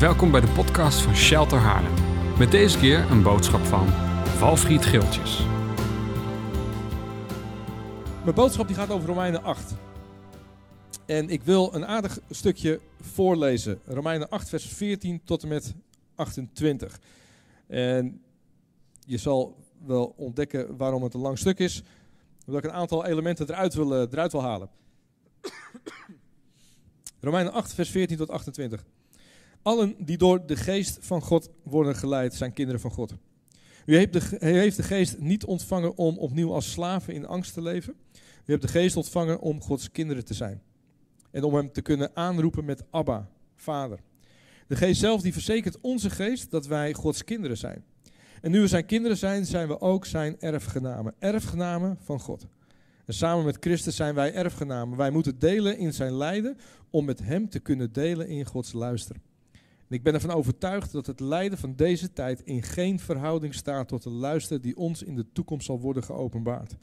Welkom bij de podcast van Shelter Haarlem. Met deze keer een boodschap van Valfried Geeltjes. Mijn boodschap die gaat over Romeinen 8. En ik wil een aardig stukje voorlezen. Romeinen 8, vers 14 tot en met 28. En je zal wel ontdekken waarom het een lang stuk is. Omdat ik een aantal elementen eruit wil, eh, eruit wil halen. Romeinen 8, vers 14 tot 28. Allen die door de geest van God worden geleid, zijn kinderen van God. U heeft de, heeft de geest niet ontvangen om opnieuw als slaven in angst te leven. U hebt de geest ontvangen om Gods kinderen te zijn. En om hem te kunnen aanroepen met Abba, Vader. De geest zelf die verzekert onze geest dat wij Gods kinderen zijn. En nu we zijn kinderen zijn, zijn we ook zijn erfgenamen. Erfgenamen van God. En samen met Christus zijn wij erfgenamen. Wij moeten delen in zijn lijden om met hem te kunnen delen in Gods luister. Ik ben ervan overtuigd dat het lijden van deze tijd in geen verhouding staat tot de luister die ons in de toekomst zal worden geopenbaard.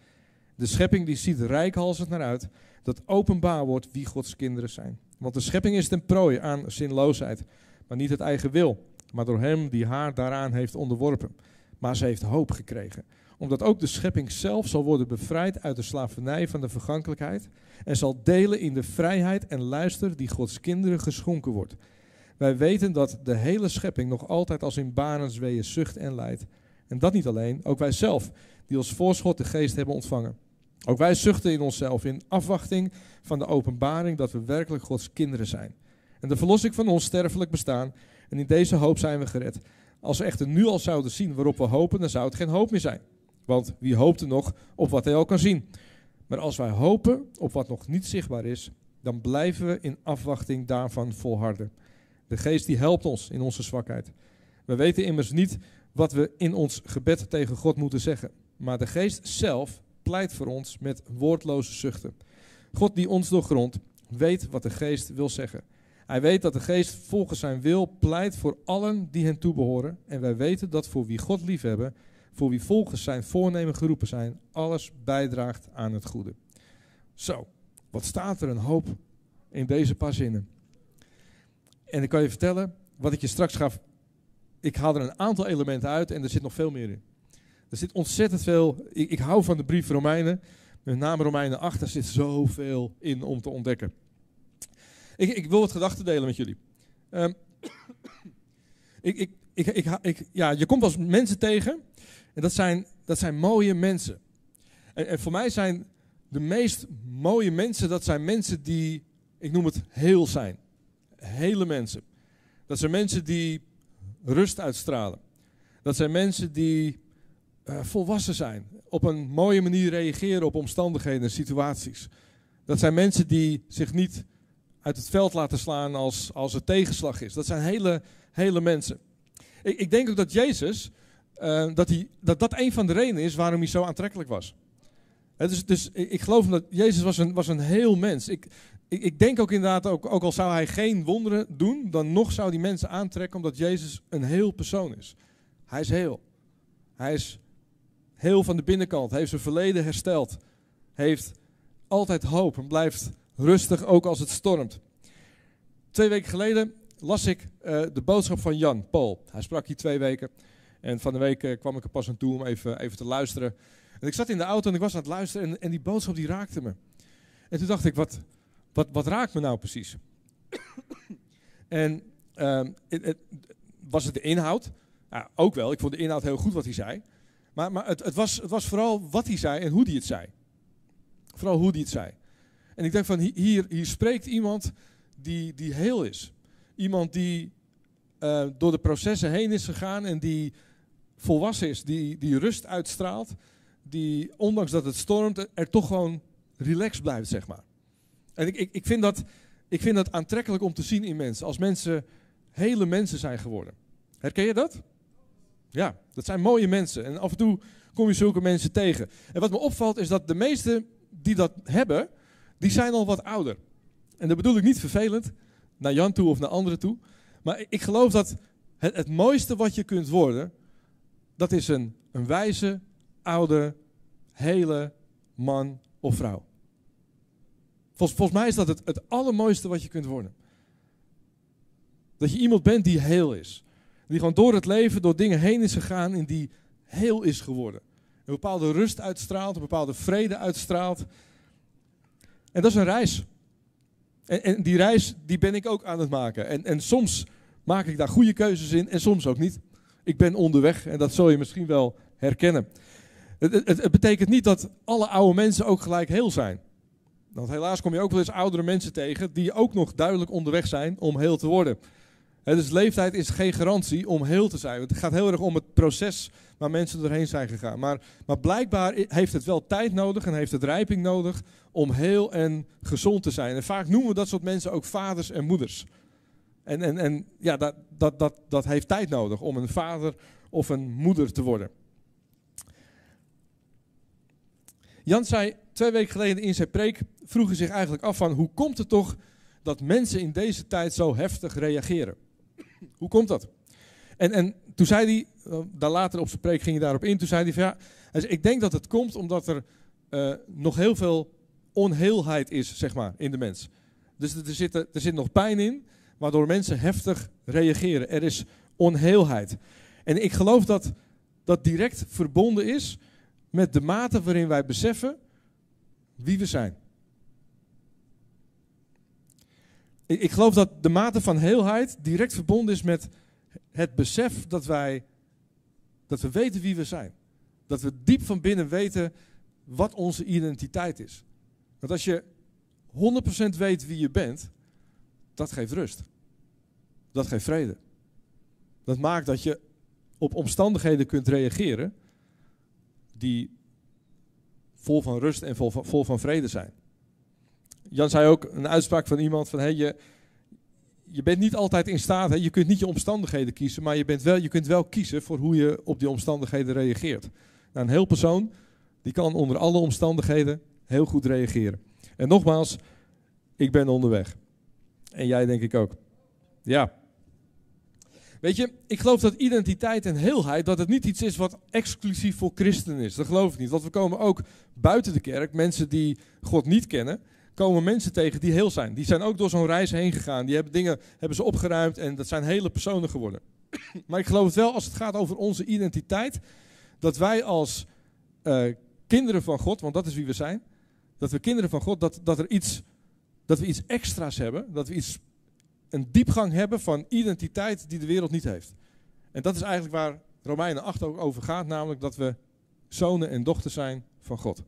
De schepping die ziet rijkhalsend naar uit dat openbaar wordt wie Gods kinderen zijn. Want de schepping is ten prooi aan zinloosheid, maar niet het eigen wil, maar door hem die haar daaraan heeft onderworpen. Maar ze heeft hoop gekregen, omdat ook de schepping zelf zal worden bevrijd uit de slavernij van de vergankelijkheid en zal delen in de vrijheid en luister die Gods kinderen geschonken wordt. Wij weten dat de hele schepping nog altijd als in barensweeën zucht en lijdt. En dat niet alleen, ook wij zelf, die als voorschot de geest hebben ontvangen. Ook wij zuchten in onszelf in afwachting van de openbaring dat we werkelijk Gods kinderen zijn. En de verlossing van ons sterfelijk bestaan. En in deze hoop zijn we gered. Als we echter nu al zouden zien waarop we hopen, dan zou het geen hoop meer zijn. Want wie hoopt er nog op wat hij al kan zien? Maar als wij hopen op wat nog niet zichtbaar is, dan blijven we in afwachting daarvan volharden. De geest die helpt ons in onze zwakheid. We weten immers niet wat we in ons gebed tegen God moeten zeggen. Maar de geest zelf pleit voor ons met woordloze zuchten. God die ons doorgrondt, weet wat de geest wil zeggen. Hij weet dat de geest volgens zijn wil pleit voor allen die hen toebehoren. En wij weten dat voor wie God liefhebben, voor wie volgens zijn voornemen geroepen zijn, alles bijdraagt aan het goede. Zo, wat staat er een hoop in deze paar zinnen. En ik kan je vertellen, wat ik je straks gaf, ik haal er een aantal elementen uit en er zit nog veel meer in. Er zit ontzettend veel, ik, ik hou van de brief Romeinen, met name Romeinen 8, daar zit zoveel in om te ontdekken. Ik, ik wil wat gedachten delen met jullie. Um, ik, ik, ik, ik, ja, je komt als mensen tegen en dat zijn, dat zijn mooie mensen. En, en voor mij zijn de meest mooie mensen, dat zijn mensen die, ik noem het heel zijn hele mensen. Dat zijn mensen die rust uitstralen. Dat zijn mensen die uh, volwassen zijn. Op een mooie manier reageren op omstandigheden en situaties. Dat zijn mensen die zich niet uit het veld laten slaan als, als er tegenslag is. Dat zijn hele, hele mensen. Ik, ik denk ook dat Jezus, uh, dat, hij, dat dat een van de redenen is waarom hij zo aantrekkelijk was. He, dus, dus ik, ik geloof dat Jezus was een, was een heel mens. Ik, ik, ik, denk ook inderdaad, ook, ook al zou hij geen wonderen doen, dan nog zou die mensen aantrekken omdat Jezus een heel persoon is. Hij is heel. Hij is heel van de binnenkant, heeft zijn verleden hersteld, heeft altijd hoop en blijft rustig ook als het stormt. Twee weken geleden las ik uh, de boodschap van Jan Paul. Hij sprak hier twee weken en van de week uh, kwam ik er pas aan toe om even, even te luisteren. En ik zat in de auto en ik was aan het luisteren en, en die boodschap die raakte me. En toen dacht ik, wat, wat, wat raakt me nou precies? en um, het, het, was het de inhoud? Ja, ook wel. Ik vond de inhoud heel goed wat hij zei. Maar, maar het, het, was, het was vooral wat hij zei en hoe hij het zei. Vooral hoe hij het zei. En ik denk van hier, hier spreekt iemand die, die heel is. Iemand die uh, door de processen heen is gegaan en die volwassen is. Die, die rust uitstraalt. Die ondanks dat het stormt er toch gewoon relaxed blijft, zeg maar. En ik, ik, vind dat, ik vind dat aantrekkelijk om te zien in mensen. Als mensen hele mensen zijn geworden. Herken je dat? Ja, dat zijn mooie mensen. En af en toe kom je zulke mensen tegen. En wat me opvalt is dat de meesten die dat hebben, die zijn al wat ouder. En dat bedoel ik niet vervelend, naar Jan toe of naar anderen toe. Maar ik geloof dat het, het mooiste wat je kunt worden, dat is een, een wijze, oude, hele man of vrouw. Volgens, mij is dat het, het allermooiste wat je kunt worden. Dat je iemand bent die heel is. Die gewoon door het leven, door dingen heen is gegaan en die heel is geworden. Een bepaalde rust uitstraalt, een bepaalde vrede uitstraalt. En dat is een reis. En, en, die reis die ben ik ook aan het maken. En, en soms maak ik daar goede keuzes in en soms ook niet. Ik ben onderweg en dat zul je misschien wel herkennen. Het, het, het, betekent niet dat alle oude mensen ook gelijk heel zijn. Want helaas kom je ook wel eens oudere mensen tegen die ook nog duidelijk onderweg zijn om heel te worden. dus leeftijd is geen garantie om heel te zijn. Het gaat heel erg om het proces waar mensen doorheen zijn gegaan. Maar, maar blijkbaar heeft het wel tijd nodig en heeft het rijping nodig om heel en gezond te zijn. En vaak noemen we dat soort mensen ook vaders en moeders. En, en, en ja, dat, dat, dat, dat heeft tijd nodig om een vader of een moeder te worden. Jan zei twee weken geleden in zijn preek, vroegen zich eigenlijk af van hoe komt het toch dat mensen in deze tijd zo heftig reageren? Hoe komt dat? En, en toen zei hij, eh, daar later op zijn preek ging hij daarop in, toen zei hij van ja, zei, ik denk dat het komt omdat er uh, nog heel veel onheelheid is, zeg maar, in de mens. Dus er zit, er zit nog pijn in, waardoor mensen heftig reageren. Er is onheelheid. En ik geloof dat dat direct verbonden is met de mate waarin wij beseffen wie we zijn. Ik, ik geloof dat de mate van heelheid direct verbonden is met het besef dat wij dat we weten wie we zijn. Dat we diep van binnen weten wat onze identiteit is. Want als je 100% weet wie je bent, dat geeft rust. Dat geeft vrede. Dat maakt dat je op omstandigheden kunt reageren die vol van rust en vol van, vol van vrede zijn. Jan zei ook een uitspraak van iemand van hey, je, je bent niet altijd in staat, hè, je kunt niet je omstandigheden kiezen, maar je, bent wel, je kunt wel kiezen voor hoe je op die omstandigheden reageert. Nou, een heel persoon die kan onder alle omstandigheden heel goed reageren. En nogmaals, ik ben onderweg. En jij denk ik ook. Ja. Weet je, ik geloof dat identiteit en heelheid, dat het niet iets is wat exclusief voor christenen is. Dat geloof ik niet. Want we komen ook buiten de kerk, mensen die God niet kennen, komen mensen tegen die heel zijn. Die zijn ook door zo'n reis heen gegaan. Die hebben dingen hebben ze opgeruimd en dat zijn hele personen geworden. Maar ik geloof het wel als het gaat over onze identiteit, dat wij als uh, kinderen van God, want dat is wie we zijn, dat we kinderen van God, dat, dat, er iets, dat we iets extra's hebben, dat we iets, een diepgang hebben van identiteit die de wereld niet heeft. En dat is eigenlijk waar Romeinen 8 ook over gaat, namelijk dat we zonen en dochters zijn van God.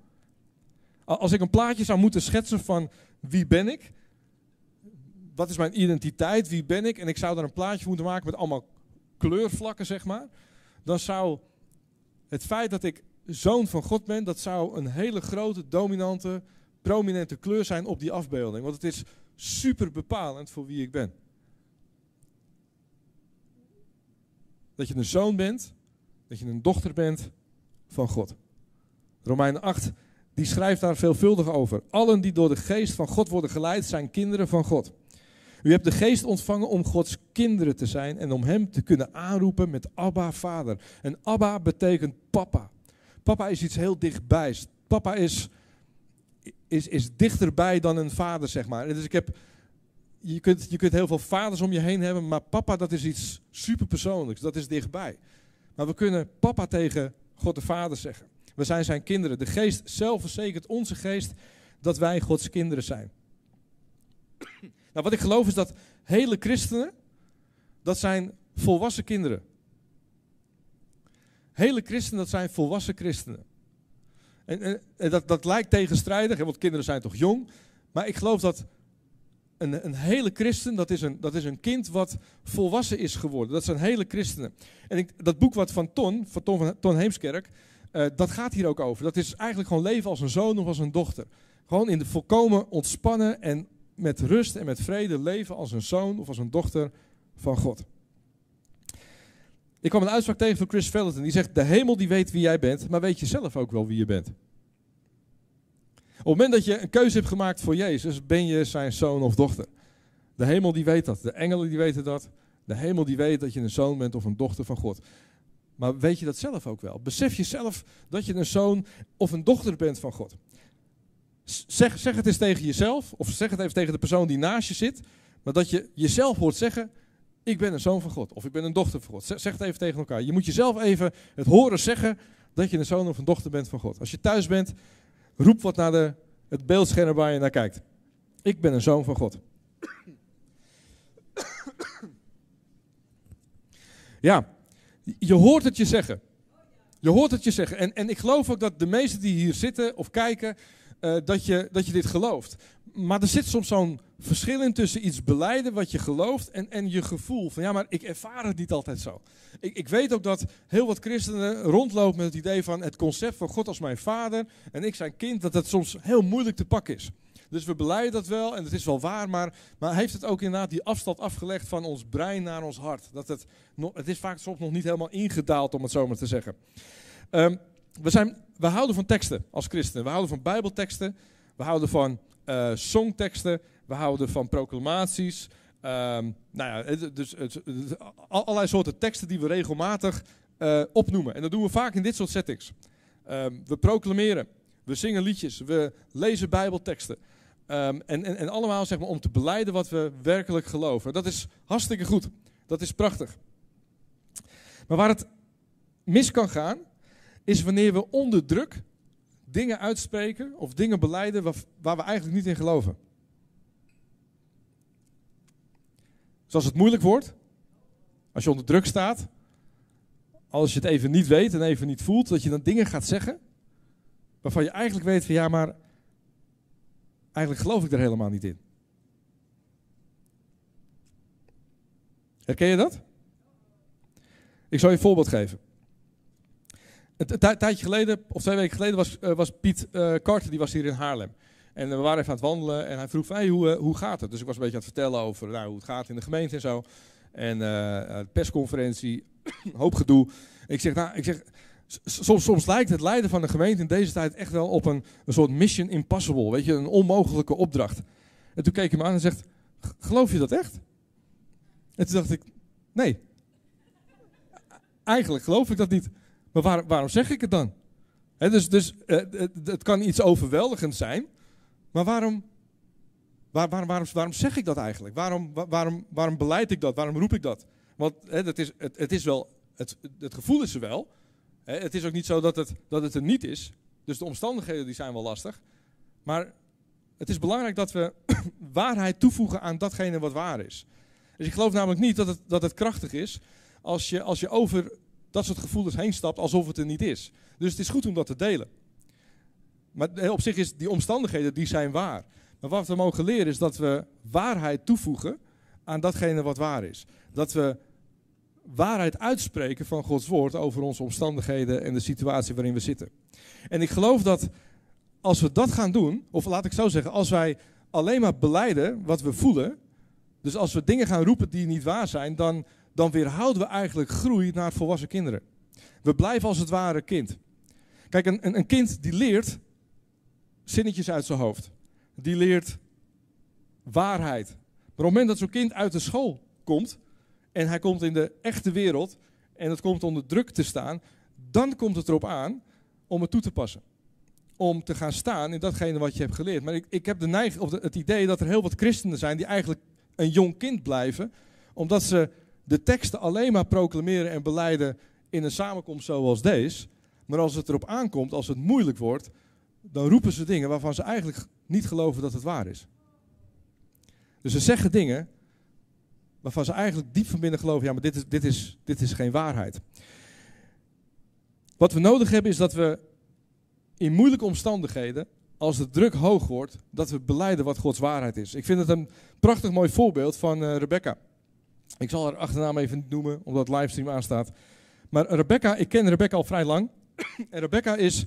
Als ik een plaatje zou moeten schetsen van wie ben ik, wat is mijn identiteit, wie ben ik, en ik zou daar een plaatje moeten maken met allemaal kleurvlakken, zeg maar, dan zou het feit dat ik zoon van God ben, dat zou een hele grote, dominante, prominente kleur zijn op die afbeelding. Want het is super bepalend voor wie ik ben. Dat je een zoon bent, dat je een dochter bent van God. Romeinen 8, die schrijft daar veelvuldig over. Allen die door de geest van God worden geleid, zijn kinderen van God. U hebt de geest ontvangen om Gods kinderen te zijn en om Hem te kunnen aanroepen met Abba, Vader. En Abba betekent papa. Papa is iets heel dichtbijs. Papa is, is, is dichterbij dan een vader, zeg maar. Dus ik heb, je, kunt, je kunt heel veel vaders om je heen hebben, maar papa dat is iets superpersoonlijks. Dat is dichtbij. Maar we kunnen papa tegen God de Vader zeggen. We zijn zijn kinderen. De geest zelf verzekert onze geest dat wij Gods kinderen zijn. Nou, wat ik geloof is dat hele christenen, dat zijn volwassen kinderen. Hele christenen, dat zijn volwassen christenen. En, en, dat, dat lijkt tegenstrijdig, want kinderen zijn toch jong. Maar ik geloof dat een, een hele christen, dat is een, dat is een kind wat volwassen is geworden. Dat zijn hele christenen. En ik, dat boek wat van Ton, van Ton, van Ton Heemskerk, uh, dat gaat hier ook over. Dat is eigenlijk gewoon leven als een zoon of als een dochter. Gewoon in de volkomen ontspannen en met rust en met vrede leven als een zoon of als een dochter van God. Ik kwam een uitspraak tegen van Chris Vellington. Die zegt, de hemel die weet wie jij bent, maar weet je zelf ook wel wie je bent. Op het moment dat je een keuze hebt gemaakt voor Jezus, ben je zijn zoon of dochter. De hemel die weet dat, de engelen die weten dat. De hemel die weet dat je een zoon bent of een dochter van God. Maar weet je dat zelf ook wel? Besef je zelf dat je een zoon of een dochter bent van God? Zeg, zeg het eens tegen jezelf, of zeg het even tegen de persoon die naast je zit, maar dat je jezelf hoort zeggen, ik ben een zoon van God. Of ik ben een dochter van God. Zeg het even tegen elkaar. Je moet jezelf even het horen zeggen dat je een zoon of een dochter bent van God. Als je thuis bent, roep wat naar de, het beeldscherm waar je naar kijkt. Ik ben een zoon van God. Ja, je hoort het je zeggen. Je hoort het je zeggen. En, en ik geloof ook dat de meesten die hier zitten of kijken, eh, dat, je, dat je dit gelooft. Maar er zit soms zo'n verschil in tussen iets beleiden wat je gelooft en, en je gevoel van ja, maar ik ervaar het niet altijd zo. Ik, ik weet ook dat heel wat christenen rondlopen met het idee van het concept van God als mijn vader en ik zijn kind, dat dat soms heel moeilijk te pakken is. Dus we beleiden dat wel en het is wel waar, maar, maar heeft het ook inderdaad die afstand afgelegd van ons brein naar ons hart? Dat het, het is vaak soms nog niet helemaal ingedaald, om het zo maar te zeggen. Ehm, we, zijn, we houden van teksten als christenen. We houden van bijbelteksten. We houden van uh, songteksten. We houden van proclamaties. Um, nou ja, dus het, allerlei soorten teksten die we regelmatig uh, opnoemen. En dat doen we vaak in dit soort settings. Um, we proclameren. We zingen liedjes. We lezen bijbelteksten. Um, en, en, en allemaal zeg maar, om te beleiden wat we werkelijk geloven. Dat is hartstikke goed. Dat is prachtig. Maar waar het mis kan gaan, is wanneer we onder druk dingen uitspreken of dingen beleiden waar, we eigenlijk niet in geloven. Zoals het moeilijk wordt, als je onder druk staat, als je het even niet weet en even niet voelt, dat je dan dingen gaat zeggen waarvan je eigenlijk weet van ja, maar eigenlijk geloof ik er helemaal niet in. Herken je dat? Ik zal je een voorbeeld geven. Een tijdje geleden, of twee weken geleden, was, uh, was Piet uh, Carter, die was hier in Haarlem. En we waren even aan het wandelen en hij vroeg van, hoe, uh, hoe gaat het? Dus ik was een beetje aan het vertellen over nou, hoe het gaat in de gemeente en zo. En persconferentie, hoop gedoe. Ik zeg, nou, ik zeg soms, soms lijkt het leiden van de gemeente in deze tijd echt wel op een, een soort mission impossible. Weet je, een onmogelijke opdracht. En toen keek hij me aan en zegt, geloof je dat echt? En toen dacht ik, nee. Eigenlijk geloof ik dat niet. Maar waar, waarom zeg ik het dan? dus dus het, het, kan iets overweldigend zijn. Maar waarom, waar, waar, waarom, waarom zeg ik dat eigenlijk? Waarom, waarom, waarom beleid ik dat? Waarom roep ik dat? Want het, is, het, het is wel, het, het gevoel is er wel. het is ook niet zo dat het, dat het er niet is. Dus de omstandigheden die zijn wel lastig. Maar het is belangrijk dat we waarheid toevoegen aan datgene wat waar is. Dus ik geloof namelijk niet dat het, dat het krachtig is als je, als je over dat soort gevoelens heen stapt alsof het er niet is. Dus het is goed om dat te delen. Maar op zich is die omstandigheden, die zijn waar. Maar wat we mogen leren is dat we waarheid toevoegen aan datgene wat waar is. Dat we waarheid uitspreken van Gods woord over onze omstandigheden en de situatie waarin we zitten. En ik geloof dat als we dat gaan doen, of laat ik zo zeggen, als wij alleen maar beleiden wat we voelen, dus als we dingen gaan roepen die niet waar zijn, dan dan weerhouden we eigenlijk groei naar volwassen kinderen. We blijven als het ware kind. Kijk, een, een, kind die leert zinnetjes uit zijn hoofd. Die leert waarheid. Maar op het moment dat zo'n kind uit de school komt en hij komt in de echte wereld en het komt onder druk te staan, dan komt het erop aan om het toe te passen. Om te gaan staan in datgene wat je hebt geleerd. Maar ik, ik heb de neiging, of het idee dat er heel wat christenen zijn die eigenlijk een jong kind blijven, omdat ze de teksten alleen maar proclameren en beleiden in een samenkomst zoals deze. Maar als het erop aankomt, als het moeilijk wordt, dan roepen ze dingen waarvan ze eigenlijk niet geloven dat het waar is. Dus ze zeggen dingen waarvan ze eigenlijk diep van binnen geloven, ja, maar dit is, dit is, dit is geen waarheid. Wat we nodig hebben is dat we in moeilijke omstandigheden, als de druk hoog wordt, dat we beleiden wat Gods waarheid is. Ik vind het een prachtig mooi voorbeeld van uh, Rebecca. Ik zal haar achternaam even noemen, omdat het livestream aanstaat. Maar Rebecca, ik ken Rebecca al vrij lang. en Rebecca is,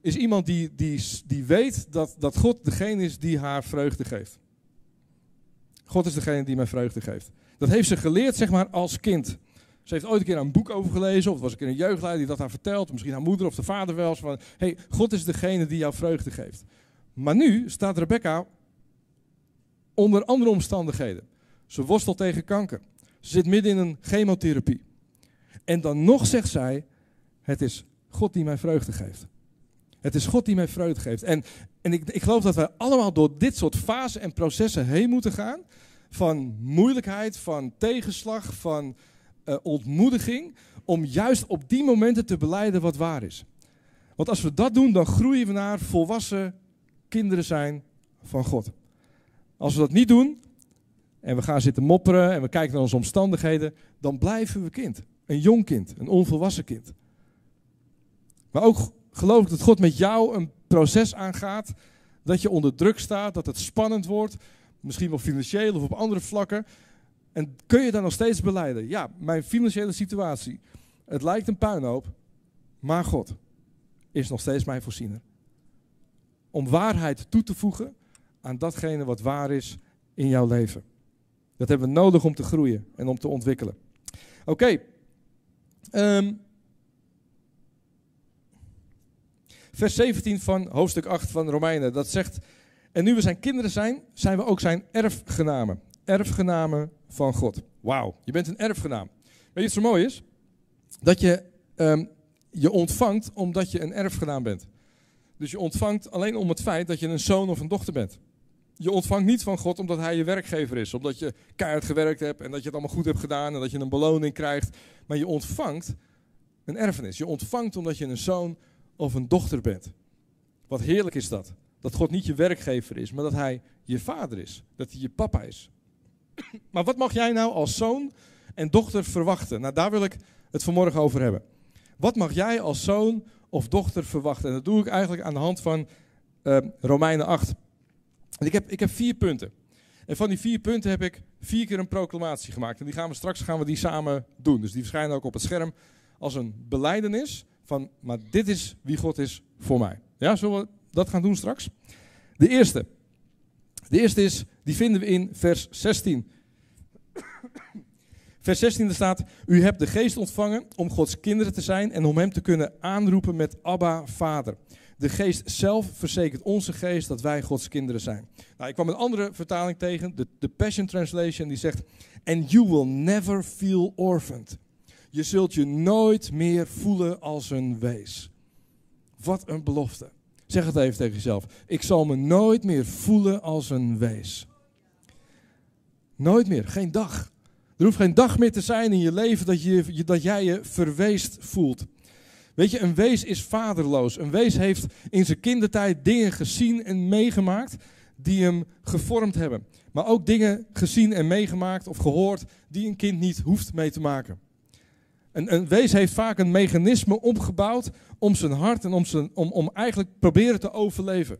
is iemand die, die, die weet dat, dat God degene is die haar vreugde geeft. God is degene die mij vreugde geeft. Dat heeft ze geleerd, zeg maar, als kind. Ze heeft ooit een keer een boek over gelezen, of was een keer een jeugdleider die dat haar vertelt, misschien haar moeder of de vader wel van, hey, God is degene die jou vreugde geeft. Maar nu staat Rebecca onder andere omstandigheden. Ze worstelt tegen kanker. Zit midden in een chemotherapie. En dan nog zegt zij: Het is God die mij vreugde geeft. Het is God die mij vreugde geeft. En, en ik, ik geloof dat wij allemaal door dit soort fasen en processen heen moeten gaan. van moeilijkheid, van tegenslag, van uh, ontmoediging, om juist op die momenten te beleiden wat waar is. Want als we dat doen, dan groeien we naar volwassen kinderen zijn van God. Als we dat niet doen, en we gaan zitten mopperen en we kijken naar onze omstandigheden, dan blijven we kind. Een jong kind, een onvolwassen kind. Maar ook geloof ik dat God met jou een proces aangaat, dat je onder druk staat, dat het spannend wordt, misschien wel financieel of op andere vlakken. En kun je dan nog steeds beleiden? Ja, mijn financiële situatie, het lijkt een puinhoop, maar God is nog steeds mijn voorziener. Om waarheid toe te voegen aan datgene wat waar is in jouw leven. Dat hebben we nodig om te groeien en om te ontwikkelen. Oké. Ehm, vers 17 van hoofdstuk 8 van Romeinen. Dat zegt, en nu we zijn kinderen zijn, zijn we ook zijn erfgenamen. Erfgenamen van God. Wauw, je bent een erfgenaam. Weet je wat zo mooi is? Dat je ehm, je ontvangt omdat je een erfgenaam bent. Dus je ontvangt alleen om het feit dat je een zoon of een dochter bent. Je ontvangt niet van God omdat hij je werkgever is. Omdat je keihard gewerkt hebt en dat je het allemaal goed hebt gedaan en dat je een beloning krijgt. Maar je ontvangt een erfenis. Je ontvangt omdat je een zoon of een dochter bent. Wat heerlijk is dat. Dat God niet je werkgever is, maar dat hij je vader is. Dat hij je papa is. Maar wat mag jij nou als zoon en dochter verwachten? Nou, daar wil ik het vanmorgen over hebben. Wat mag jij als zoon of dochter verwachten? En dat doe ik eigenlijk aan de hand van uh, Romeinen 8. Ik heb, ik heb vier punten. En van die vier punten heb ik vier keer een proclamatie gemaakt. En die gaan we straks gaan we die samen doen. Dus die verschijnen ook op het scherm als een beleidenis van, maar dit is wie God is voor mij. Ja, zullen we dat gaan doen straks? De eerste. De eerste is, die vinden we in vers 16. Vers 16 staat: U hebt de geest ontvangen om Gods kinderen te zijn en om Hem te kunnen aanroepen met Abba, Vader. De geest zelf verzekert onze geest dat wij Gods kinderen zijn. Nou, ik kwam een andere vertaling tegen, de, Passion Translation, die zegt: And you will never feel orphaned. Je zult je nooit meer voelen als een wees. Wat een belofte. Zeg het even tegen jezelf. Ik zal me nooit meer voelen als een wees. Nooit meer, geen dag. Er hoeft geen dag meer te zijn in je leven dat, je, dat jij je verweest voelt. Weet je, een wees is vaderloos. Een wees heeft in zijn kindertijd dingen gezien en meegemaakt die hem gevormd hebben. Maar ook dingen gezien en meegemaakt of gehoord die een kind niet hoeft mee te maken. Een, een wees heeft vaak een mechanisme opgebouwd om zijn hart en om, zijn, om, om eigenlijk proberen te overleven.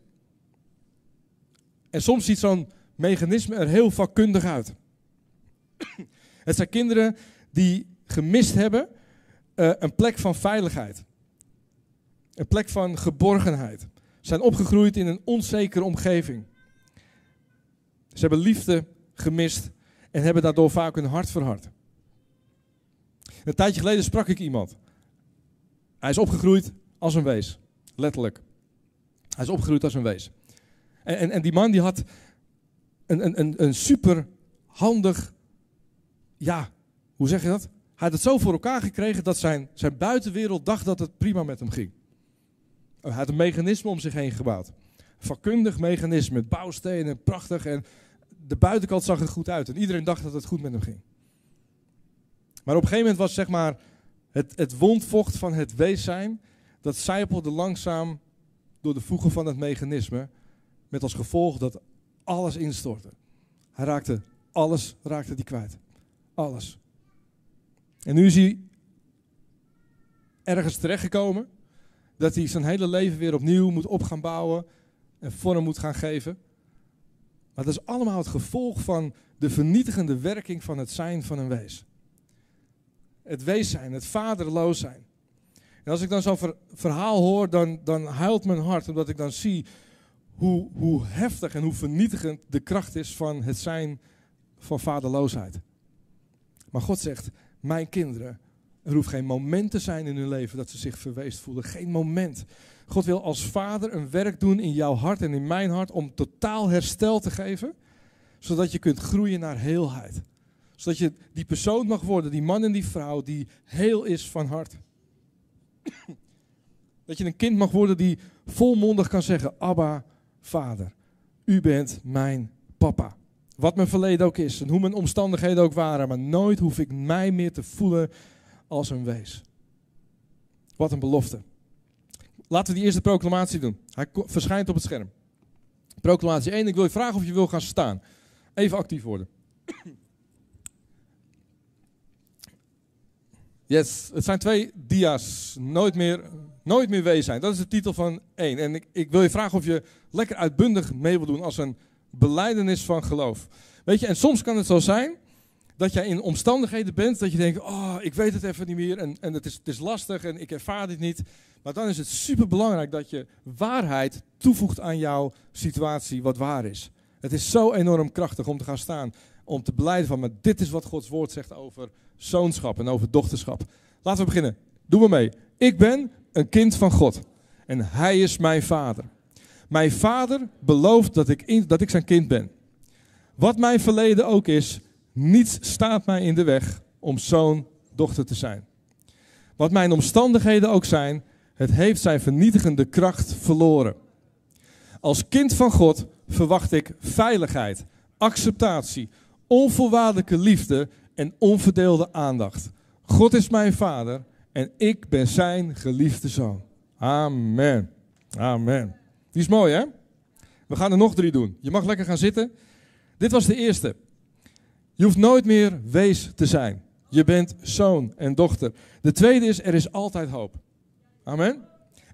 En soms ziet zo'n mechanisme er heel vakkundig uit. Het zijn kinderen die gemist hebben uh, een plek van veiligheid. Een plek van geborgenheid. Zijn opgegroeid in een onzekere omgeving. Ze hebben liefde gemist en hebben daardoor vaak hun hart verhard. Een tijdje geleden sprak ik iemand. Hij is opgegroeid als een wees. Letterlijk. Hij is opgegroeid als een wees. En, en, en die man die had een, een, een, een super handig ja, hoe zeg je dat? Hij had het zo voor elkaar gekregen dat zijn, zijn buitenwereld dacht dat het prima met hem ging. Hij had een mechanisme om zich heen gebouwd. Vakkundig mechanisme met bouwstenen, prachtig. En de buitenkant zag er goed uit. En iedereen dacht dat het goed met hem ging. Maar op een gegeven moment was zeg maar het, het wondvocht van het wees zijn. Dat zijpelde langzaam door de voegen van het mechanisme. Met als gevolg dat alles instortte. Hij raakte, alles raakte die kwijt. Alles. En nu is hij ergens terechtgekomen dat hij zijn hele leven weer opnieuw moet op gaan bouwen en vorm moet gaan geven. Maar dat is allemaal het gevolg van de vernietigende werking van het zijn van een wees. Het wees zijn, het vaderloos zijn. En als ik dan zo'n verhaal hoor, dan, dan huilt mijn hart, omdat ik dan zie hoe, hoe heftig en hoe vernietigend de kracht is van het zijn van vaderloosheid. Maar God zegt, mijn kinderen, er hoeft geen moment te zijn in hun leven dat ze zich verweest voelen. Geen moment. God wil als vader een werk doen in jouw hart en in mijn hart om totaal herstel te geven. Zodat je kunt groeien naar heelheid. Zodat je die persoon mag worden, die man en die vrouw, die heel is van hart. Dat je een kind mag worden die volmondig kan zeggen, Abba, vader, u bent mijn papa. Wat mijn verleden ook is en hoe mijn omstandigheden ook waren. Maar nooit hoef ik mij meer te voelen als een wees. Wat een belofte. Laten we die eerste proclamatie doen. Hij verschijnt op het scherm. Proclamatie 1. Ik wil je vragen of je wil gaan staan. Even actief worden. Yes, het zijn twee dia's. Nooit meer, nooit meer wees zijn. Dat is de titel van één. En ik, ik wil je vragen of je lekker uitbundig mee wil doen als een beleidenis van geloof. Weet je, en soms kan het zo zijn dat jij in omstandigheden bent dat je denkt, oh, ik weet het even niet meer en, en het, is, het is lastig en ik ervaar dit niet. Maar dan is het super belangrijk dat je waarheid toevoegt aan jouw situatie wat waar is. Het is zo enorm krachtig om te gaan staan, om te beleiden van, maar dit is wat Gods woord zegt over zoonschap en over dochterschap. Laten we beginnen. Doe me mee. Ik ben een kind van God en Hij is mijn vader. Mijn vader belooft dat ik, dat ik zijn kind ben. Wat mijn verleden ook is, niets staat mij in de weg om zoon, dochter te zijn. Wat mijn omstandigheden ook zijn, het heeft zijn vernietigende kracht verloren. Als kind van God verwacht ik veiligheid, acceptatie, onvoorwaardelijke liefde en onverdeelde aandacht. God is mijn vader en ik ben zijn geliefde zoon. Amen. Amen. Die is mooi, hè? We gaan er nog drie doen. Je mag lekker gaan zitten. Dit was de eerste. Je hoeft nooit meer wees te zijn. Je bent zoon en dochter. De tweede is, er is altijd hoop. Amen.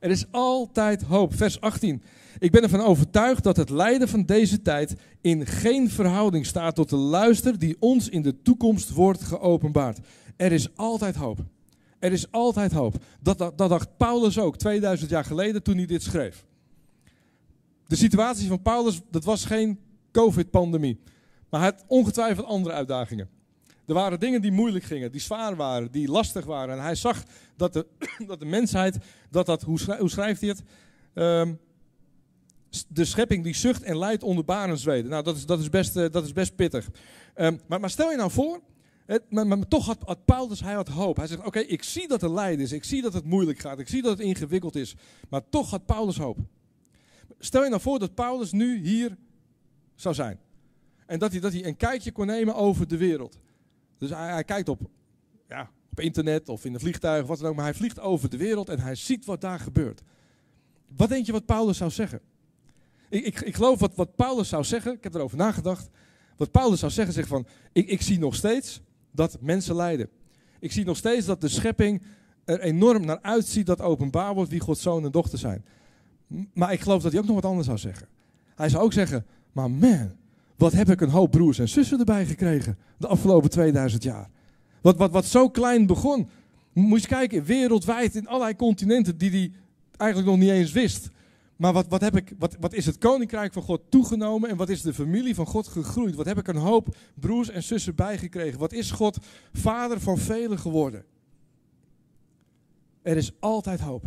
Er is altijd hoop. Vers 18. Ik ben ervan overtuigd dat het lijden van deze tijd in geen verhouding staat tot de luister die ons in de toekomst wordt geopenbaard. Er is altijd hoop. Er is altijd hoop. Dat, dat, dat dacht Paulus ook 2000 jaar geleden toen hij dit schreef. De situatie van Paulus, dat was geen COVID-pandemie. Maar hij had ongetwijfeld andere uitdagingen. Er waren dingen die moeilijk gingen, die zwaar waren, die lastig waren. En hij zag dat de, dat de mensheid, dat dat, hoe, schrijft hij het? Ehm, de schepping die zucht en lijdt onder barenzweden. Nou, dat is, dat is, best, uh, dat is best pittig. Um, maar, maar, stel je nou voor, het, maar, toch had, had, Paulus hij had hoop. Hij zegt, oké, ik zie dat er lijden is, ik zie dat het moeilijk gaat, ik zie dat het ingewikkeld is. Maar toch had Paulus hoop. Stel je nou voor dat Paulus nu hier zou zijn. En dat hij, dat hij een kijkje kon nemen over de wereld. Dus hij, kijkt op, ja, op internet of in een vliegtuig wat dan ook. Maar hij vliegt over de wereld en hij ziet wat daar gebeurt. Wat denk je wat Paulus zou zeggen? Ik, ik, ik geloof wat, wat Paulus zou zeggen, ik heb erover nagedacht. Wat Paulus zou zeggen, zegt van, ik, ik zie nog steeds dat mensen lijden. Ik zie nog steeds dat de schepping er enorm naar uitziet dat openbaar wordt wie Gods zoon en dochter zijn. Maar ik geloof dat hij ook nog wat anders zou zeggen. Hij zou ook zeggen, maar man, wat heb ik een hoop broers en zussen erbij gekregen de afgelopen 2000 jaar. Wat, wat, wat zo klein begon. Moet je kijken, wereldwijd in allerlei continenten die hij eigenlijk nog niet eens wist. Maar wat, wat, heb ik, wat, wat is het koninkrijk van God toegenomen en wat is de familie van God gegroeid? Wat heb ik een hoop broers en zussen bijgekregen? Wat is God vader van velen geworden? Er is altijd hoop.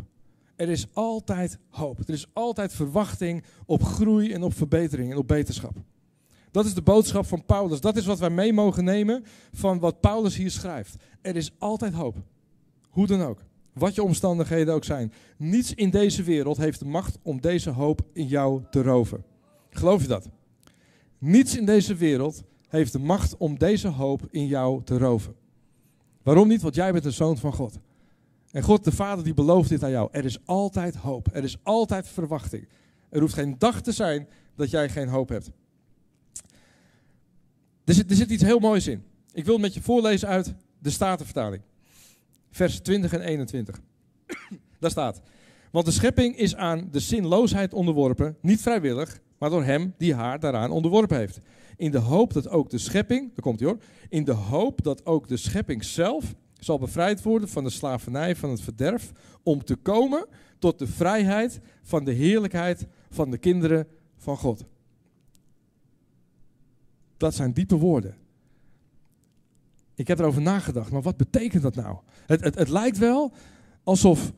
Er is altijd hoop. Er is altijd verwachting op groei en op verbetering en op beterschap. Dat is de boodschap van Paulus. Dat is wat wij mee mogen nemen van wat Paulus hier schrijft. Er is altijd hoop. Hoe dan ook. Wat je omstandigheden ook zijn. Niets in deze wereld heeft de macht om deze hoop in jou te roven. Geloof je dat? Niets in deze wereld heeft de macht om deze hoop in jou te roven. Waarom niet? Want jij bent een zoon van God. En God de Vader die belooft dit aan jou. Er is altijd hoop. Er is altijd verwachting. Er hoeft geen dag te zijn dat jij geen hoop hebt. Er zit, er zit iets heel moois in. Ik wil het met je voorlezen uit de Statenvertaling. Vers 20 en 21. Daar staat. Want de schepping is aan de zinloosheid onderworpen, niet vrijwillig, maar door hem die haar daaraan onderworpen heeft. In de hoop dat ook de schepping, daar komt hij hoor, in de hoop dat ook de schepping zelf zal bevrijd worden van de slavernij van het verderf, om te komen tot de vrijheid van de heerlijkheid van de kinderen van God. Dat zijn diepe woorden. Ik heb erover nagedacht, maar wat betekent dat nou? Het, het, het lijkt wel alsof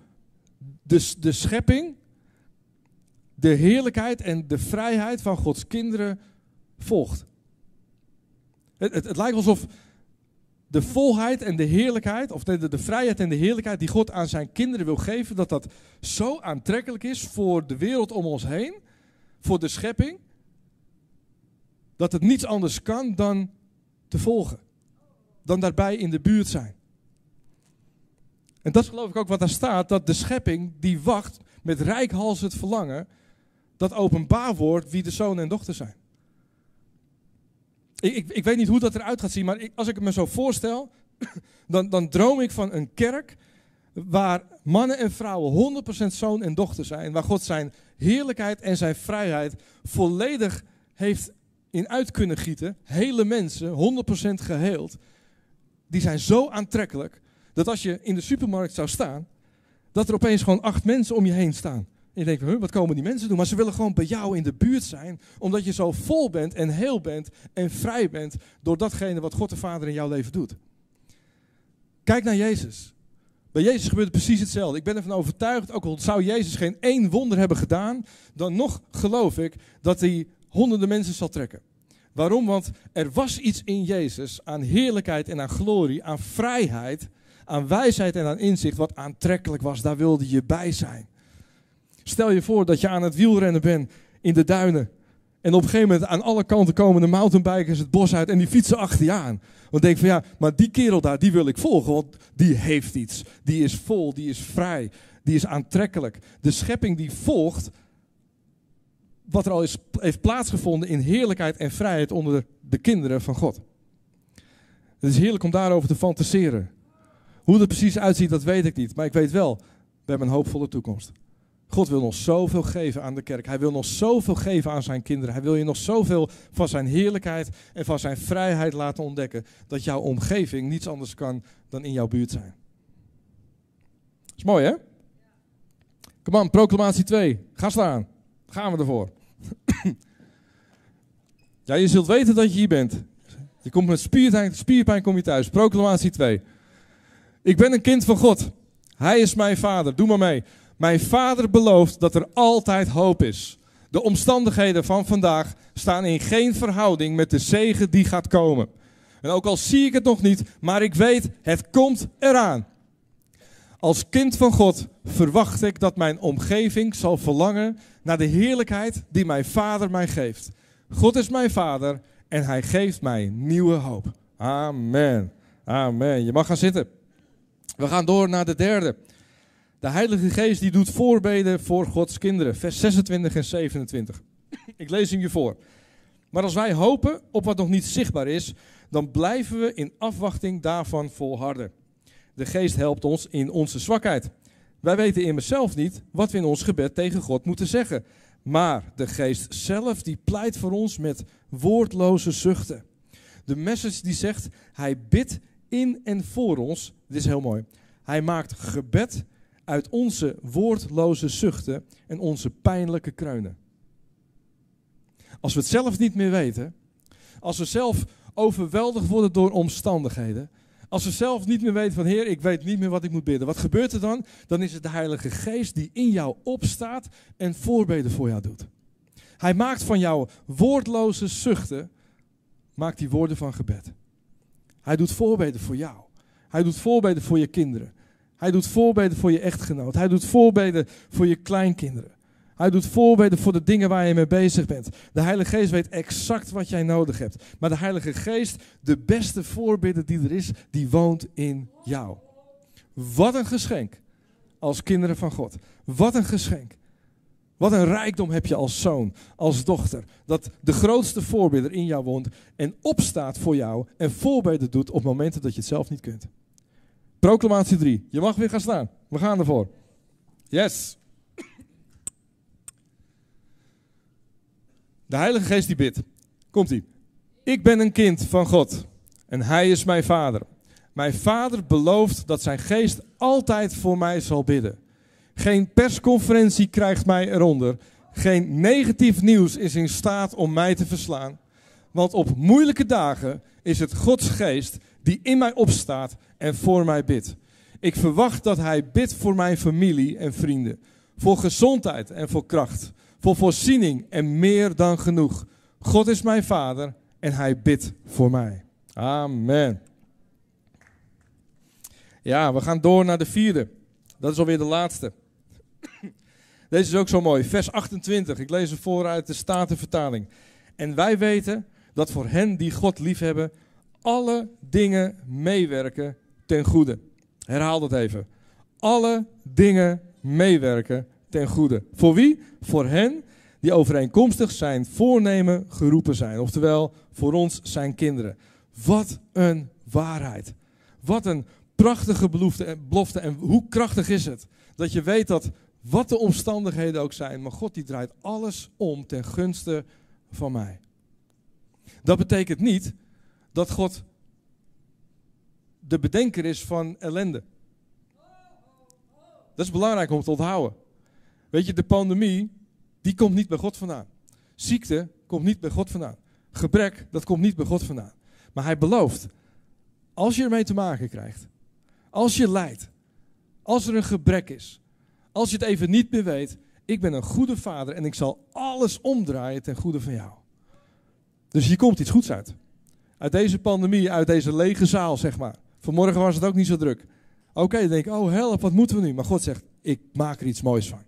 de, de schepping de heerlijkheid en de vrijheid van Gods kinderen volgt. Het, het, het lijkt alsof de volheid en de heerlijkheid, of de, de, vrijheid en de heerlijkheid die God aan zijn kinderen wil geven, dat dat zo aantrekkelijk is voor de wereld om ons heen, voor de schepping, dat het niets anders kan dan te volgen. Dan daarbij in de buurt zijn. En dat is geloof ik ook wat daar staat, dat de schepping die wacht met rijkhals het verlangen, dat openbaar wordt wie de zonen en dochters zijn. Ik, ik, ik weet niet hoe dat eruit gaat zien, maar ik, als ik het me zo voorstel, dan, dan droom ik van een kerk waar mannen en vrouwen 100% zoon en dochter zijn, waar God zijn heerlijkheid en zijn vrijheid volledig heeft in uit kunnen gieten. Hele mensen, 100% geheeld, die zijn zo aantrekkelijk dat als je in de supermarkt zou staan, dat er opeens gewoon acht mensen om je heen staan. Je denkt, huh, wat komen die mensen doen? Maar ze willen gewoon bij jou in de buurt zijn, omdat je zo vol bent en heel bent en vrij bent door datgene wat God de Vader in jouw leven doet. Kijk naar Jezus. Bij Jezus gebeurt precies hetzelfde. Ik ben ervan overtuigd, ook al zou Jezus geen één wonder hebben gedaan, dan nog geloof ik dat hij honderden mensen zal trekken. Waarom? Want er was iets in Jezus aan heerlijkheid en aan glorie, aan vrijheid, aan wijsheid en aan inzicht wat aantrekkelijk was. Daar wilde je bij zijn. Stel je voor dat je aan het wielrennen bent in de duinen. En op een gegeven moment aan alle kanten komen de mountainbikers het bos uit en die fietsen achter je aan. Want denk van ja, maar die kerel daar, die wil ik volgen, want die heeft iets. Die is vol, die is vrij, die is aantrekkelijk. De schepping die volgt wat er al is, heeft plaatsgevonden in heerlijkheid en vrijheid onder de kinderen van God. Het is heerlijk om daarover te fantaseren. Hoe het precies uitziet, dat weet ik niet. Maar ik weet wel, we hebben een hoopvolle toekomst. God wil nog zoveel geven aan de kerk. Hij wil nog zoveel geven aan zijn kinderen. Hij wil je nog zoveel van zijn heerlijkheid en van zijn vrijheid laten ontdekken. Dat jouw omgeving niets anders kan dan in jouw buurt zijn. Is mooi hè? Kom aan, proclamatie 2. Ga staan. Gaan we ervoor. ja, je zult weten dat je hier bent. Je komt met spierpijn, spierpijn kom je thuis. Proclamatie 2. Ik ben een kind van God. Hij is mijn vader. Doe maar mee. Mijn vader belooft dat er altijd hoop is. De omstandigheden van vandaag staan in geen verhouding met de zegen die gaat komen. En ook al zie ik het nog niet, maar ik weet, het komt eraan. Als kind van God verwacht ik dat mijn omgeving zal verlangen naar de heerlijkheid die mijn vader mij geeft. God is mijn vader en hij geeft mij nieuwe hoop. Amen. Amen. Je mag gaan zitten. We gaan door naar de derde. De Heilige Geest die doet voorbeden voor Gods kinderen. Vers 26 en 27. Ik lees hem je voor. Maar als wij hopen op wat nog niet zichtbaar is, dan blijven we in afwachting daarvan volharden. De Geest helpt ons in onze zwakheid. Wij weten immers zelf niet wat we in ons gebed tegen God moeten zeggen. Maar de Geest zelf die pleit voor ons met woordloze zuchten. De message die zegt, hij bidt in en voor ons. Dit is heel mooi. Hij maakt gebed uit onze woordloze zuchten en onze pijnlijke kreunen. Als we het zelf niet meer weten, als we zelf overweldigd worden door omstandigheden, als we zelf niet meer weten van Heer, ik weet niet meer wat ik moet bidden. Wat gebeurt er dan? Dan is het de Heilige Geest die in jou opstaat en voorbeden voor jou doet. Hij maakt van jouw woordloze zuchten, maakt die woorden van gebed. Hij doet voorbeden voor jou. Hij doet voorbeden voor je kinderen. Hij doet voorbeden voor je echtgenoot. Hij doet voorbeden voor je kleinkinderen. Hij doet voorbeden voor de dingen waar je mee bezig bent. De Heilige Geest weet exact wat jij nodig hebt. Maar de Heilige Geest, de beste voorbidder die er is, die woont in jou. Wat een geschenk als kinderen van God. Wat een geschenk. Wat een rijkdom heb je als zoon, als dochter. Dat de grootste voorbidder in jou woont en opstaat voor jou en voorbeden doet op momenten dat je het zelf niet kunt. Proclamatie 3. Je mag weer gaan staan. We gaan ervoor. Yes. De Heilige Geest die bidt. Komt ie. Ik ben een kind van God en Hij is mijn vader. Mijn vader belooft dat zijn geest altijd voor mij zal bidden. Geen persconferentie krijgt mij eronder. Geen negatief nieuws is in staat om mij te verslaan. Want op moeilijke dagen is het Gods geest die in mij opstaat en voor mij bidt. Ik verwacht dat Hij bidt voor mijn familie en vrienden. Voor gezondheid en voor kracht. Voor voorziening en meer dan genoeg. God is mijn Vader en Hij bidt voor mij. Amen. Ja, we gaan door naar de vierde. Dat is alweer de laatste. Deze is ook zo mooi. Vers 28. Ik lees er vooruit de Statenvertaling. En wij weten dat voor hen die God liefhebben, alle dingen meewerken ten goede. Herhaal dat even. Alle dingen meewerken ten goede. Voor wie? Voor hen die overeenkomstig zijn voornemen geroepen zijn. Oftewel, voor ons zijn kinderen. Wat een waarheid. Wat een prachtige belofte. En hoe krachtig is het? Dat je weet dat wat de omstandigheden ook zijn, maar God die draait alles om ten gunste van mij. Dat betekent niet dat God de bedenker is van ellende. Dat is belangrijk om te onthouden. Weet je, de pandemie, die komt niet bij God vandaan. Ziekte komt niet bij God vandaan. Gebrek, dat komt niet bij God vandaan. Maar hij belooft, als je ermee te maken krijgt, als je lijdt, als er een gebrek is, als je het even niet meer weet, ik ben een goede vader en ik zal alles omdraaien ten goede van jou. Dus hier komt iets goeds uit. Uit deze pandemie, uit deze lege zaal, zeg maar. Vanmorgen was het ook niet zo druk. Oké, dan denk ik, oh help, wat moeten we nu? Maar God zegt, ik maak er iets moois van.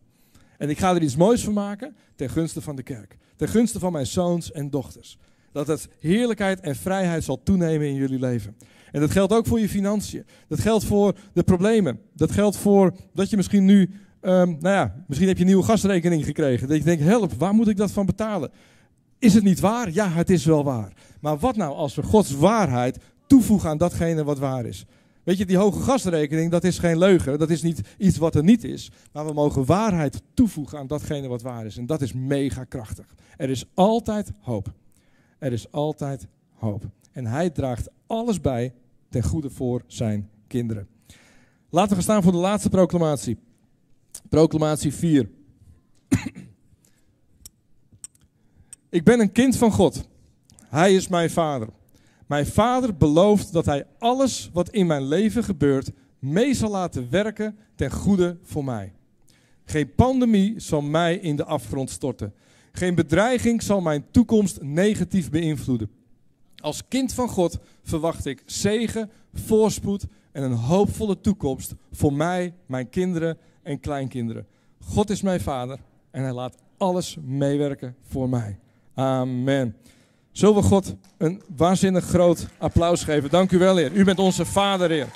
En ik ga er iets moois van maken ten gunste van de kerk. Ten gunste van mijn zoons en dochters. Dat het heerlijkheid en vrijheid zal toenemen in jullie leven. En dat geldt ook voor je financiën. Dat geldt voor de problemen. Dat geldt voor dat je misschien nu, um, nou ja, misschien heb je een nieuwe gasrekening gekregen. Dat je denkt, help, waar moet ik dat van betalen? Is het niet waar? Ja, het is wel waar. Maar wat nou als we Gods waarheid toevoegen aan datgene wat waar is? Weet je, die hoge gasrekening, dat is geen leugen. Dat is niet iets wat er niet is. Maar we mogen waarheid toevoegen aan datgene wat waar is. En dat is mega krachtig. Er is altijd hoop. Er is altijd hoop. En hij draagt alles bij ten goede voor zijn kinderen. Laten we gaan staan voor de laatste proclamatie. Proclamatie 4. Ik ben een kind van God. Hij is mijn vader. Mijn vader belooft dat hij alles wat in mijn leven gebeurt mee zal laten werken ten goede voor mij. Geen pandemie zal mij in de afgrond storten. Geen bedreiging zal mijn toekomst negatief beïnvloeden. Als kind van God verwacht ik zegen, voorspoed en een hoopvolle toekomst voor mij, mijn kinderen en kleinkinderen. God is mijn vader en hij laat alles meewerken voor mij. Amen. Zullen we God een waanzinnig groot applaus geven? Dank u wel, Heer. U bent onze Vader, Heer.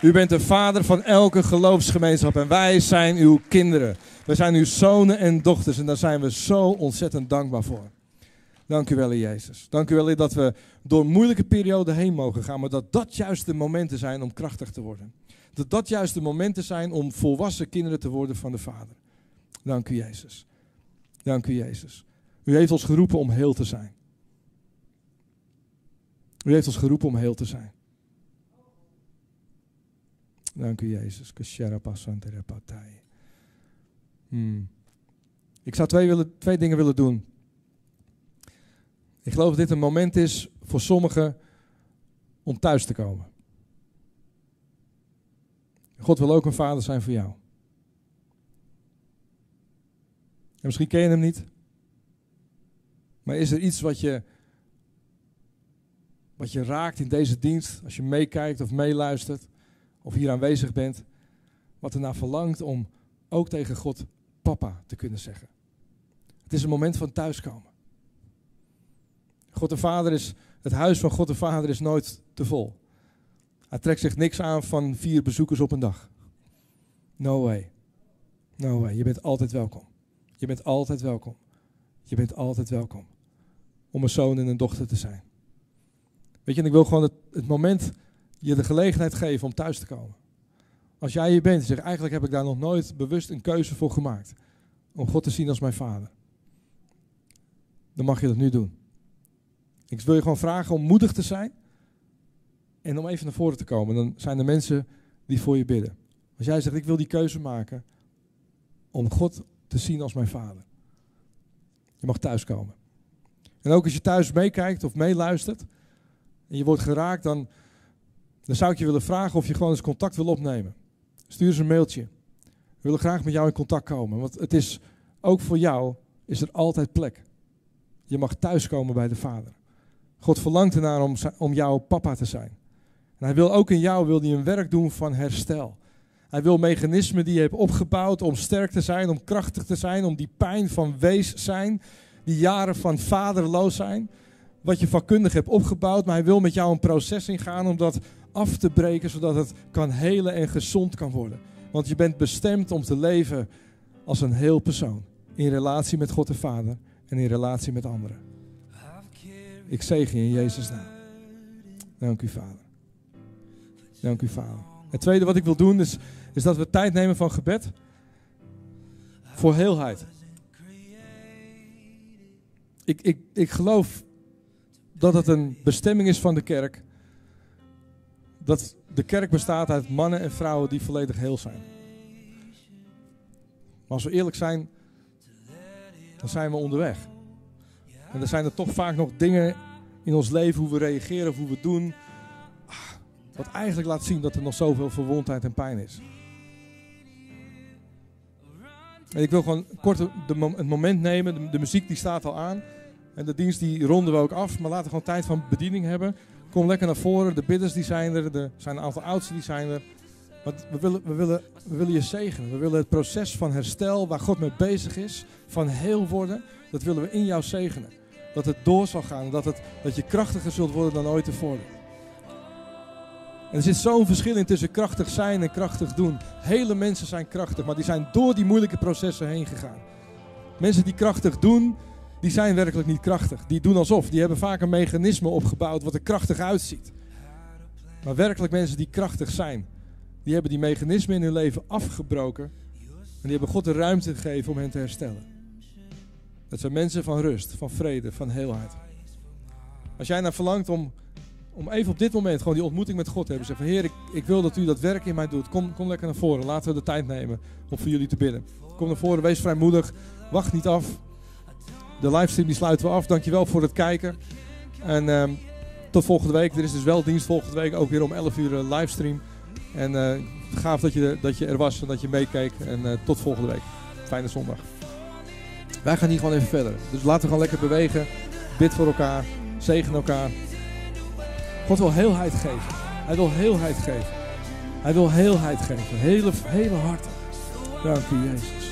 U bent de Vader van elke geloofsgemeenschap en wij zijn uw kinderen. We zijn uw zonen en dochters en daar zijn we zo ontzettend dankbaar voor. Dank u wel, Heer Jezus. Dank u wel, Heer, dat we door moeilijke perioden heen mogen gaan, maar dat dat juist de momenten zijn om krachtig te worden. Dat dat juist de momenten zijn om volwassen kinderen te worden van de Vader. Dank u, Jezus. Dank u, Jezus. U heeft ons geroepen om heel te zijn. U heeft ons geroepen om heel te zijn. Dank u, Jezus. Hmm. Ik zou twee, willen, twee dingen willen doen. Ik geloof dat dit een moment is voor sommigen om thuis te komen. God wil ook een vader zijn voor jou. En misschien ken je hem niet. Maar is er iets wat je, wat je raakt in deze dienst, als je meekijkt of meeluistert, of hier aanwezig bent, wat ernaar verlangt om ook tegen God papa te kunnen zeggen? Het is een moment van thuiskomen. God de Vader is, het huis van God de Vader is nooit te vol. Hij trekt zich niks aan van vier bezoekers op een dag. No way. No way. Je bent altijd welkom. Je bent altijd welkom. Je bent altijd welkom om een zoon en een dochter te zijn. Weet je, en ik wil gewoon het, het moment je de gelegenheid geven om thuis te komen. Als jij hier bent en zegt, eigenlijk heb ik daar nog nooit bewust een keuze voor gemaakt. Om God te zien als mijn vader. Dan mag je dat nu doen. Ik wil je gewoon vragen om moedig te zijn. En om even naar voren te komen. Dan zijn er mensen die voor je bidden. Als jij zegt, ik wil die keuze maken om God te zien als mijn vader. Je mag thuiskomen. En ook als je thuis meekijkt of meeluistert en je wordt geraakt, dan, dan zou ik je willen vragen of je gewoon eens contact wil opnemen. Stuur eens een mailtje. We willen graag met jou in contact komen, want het is ook voor jou is er altijd plek. Je mag thuiskomen bij de Vader. God verlangt ernaar om, om jouw papa te zijn. En hij wil ook in jou wil hij een werk doen van herstel. Hij wil mechanismen die je hebt opgebouwd om sterk te zijn, om krachtig te zijn, om die pijn van wees zijn, die jaren van vaderloos zijn, wat je vakkundig hebt opgebouwd, maar hij wil met jou een proces ingaan om dat af te breken, zodat het kan helen en gezond kan worden. Want je bent bestemd om te leven als een heel persoon. In relatie met God de Vader en in relatie met anderen. Ik zegen je in Jezus' naam. Dank u, Vader. Dank u, Vader. Het tweede wat ik wil doen is, is dat we tijd nemen van gebed voor heelheid. Ik, ik, ik geloof dat het een bestemming is van de kerk. Dat de kerk bestaat uit mannen en vrouwen die volledig heel zijn. Maar als we eerlijk zijn, dan zijn we onderweg. En er zijn er toch vaak nog dingen in ons leven, hoe we reageren of hoe we doen, wat eigenlijk laat zien dat er nog zoveel verwondheid en pijn is. En ik wil gewoon kort het moment nemen, de, muziek die staat al aan. En de dienst die ronden we ook af, maar laten we gewoon tijd van bediening hebben. Kom lekker naar voren, de bidders die zijn er, er zijn een aantal oudsten die zijn er. Maar we willen, we, willen, we willen je zegenen. We willen het proces van herstel, waar God mee bezig is, van heel worden, dat willen we in jou zegenen. Dat het door zal gaan, dat, het, dat je krachtiger zult worden dan ooit tevoren. En er zit zo'n verschil in tussen krachtig zijn en krachtig doen. Hele mensen zijn krachtig, maar die zijn door die moeilijke processen heen gegaan. Mensen die krachtig doen, die zijn werkelijk niet krachtig. Die doen alsof. Die hebben vaak een mechanisme opgebouwd wat er krachtig uitziet. Maar werkelijk mensen die krachtig zijn, die hebben die mechanismen in hun leven afgebroken. En die hebben God de ruimte gegeven om hen te herstellen. Dat zijn mensen van rust, van vrede, van heelheid. Als jij nou verlangt om, om even op dit moment gewoon die ontmoeting met God te hebben. Zeg van Heer, ik, ik wil dat u dat werk in mij doet. Kom, kom lekker naar voren. Laten we de tijd nemen om voor jullie te bidden. Kom naar voren, wees vrijmoedig. Wacht niet af. De livestream die sluiten we af. Dankjewel voor het kijken. En uh, tot volgende week. Er is dus wel dienst volgende week. Ook weer om 11 uur een livestream. En uh, gaaf dat je, dat je er was en dat je meekeek. En uh, tot volgende week. Fijne zondag. Wij gaan hier gewoon even verder. Dus laten we gewoon lekker bewegen. Bid voor elkaar. Zegen elkaar. God wil heelheid geven. Hij wil heelheid geven. Hij wil heelheid geven. Hele, hele harten. Dank u, Jezus.